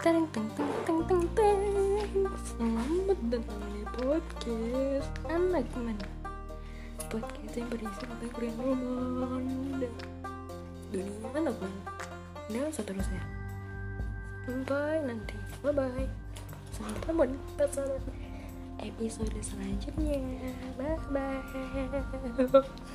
Tereng teng teng teng teng teng. Selamat datang di podcast. Anak mana podcast yang berisi tentang Korean Roman dan dunia anak mana dan nah, seterusnya. Sampai nanti. Bye bye sampai ketemu di episode selanjutnya. Bye bye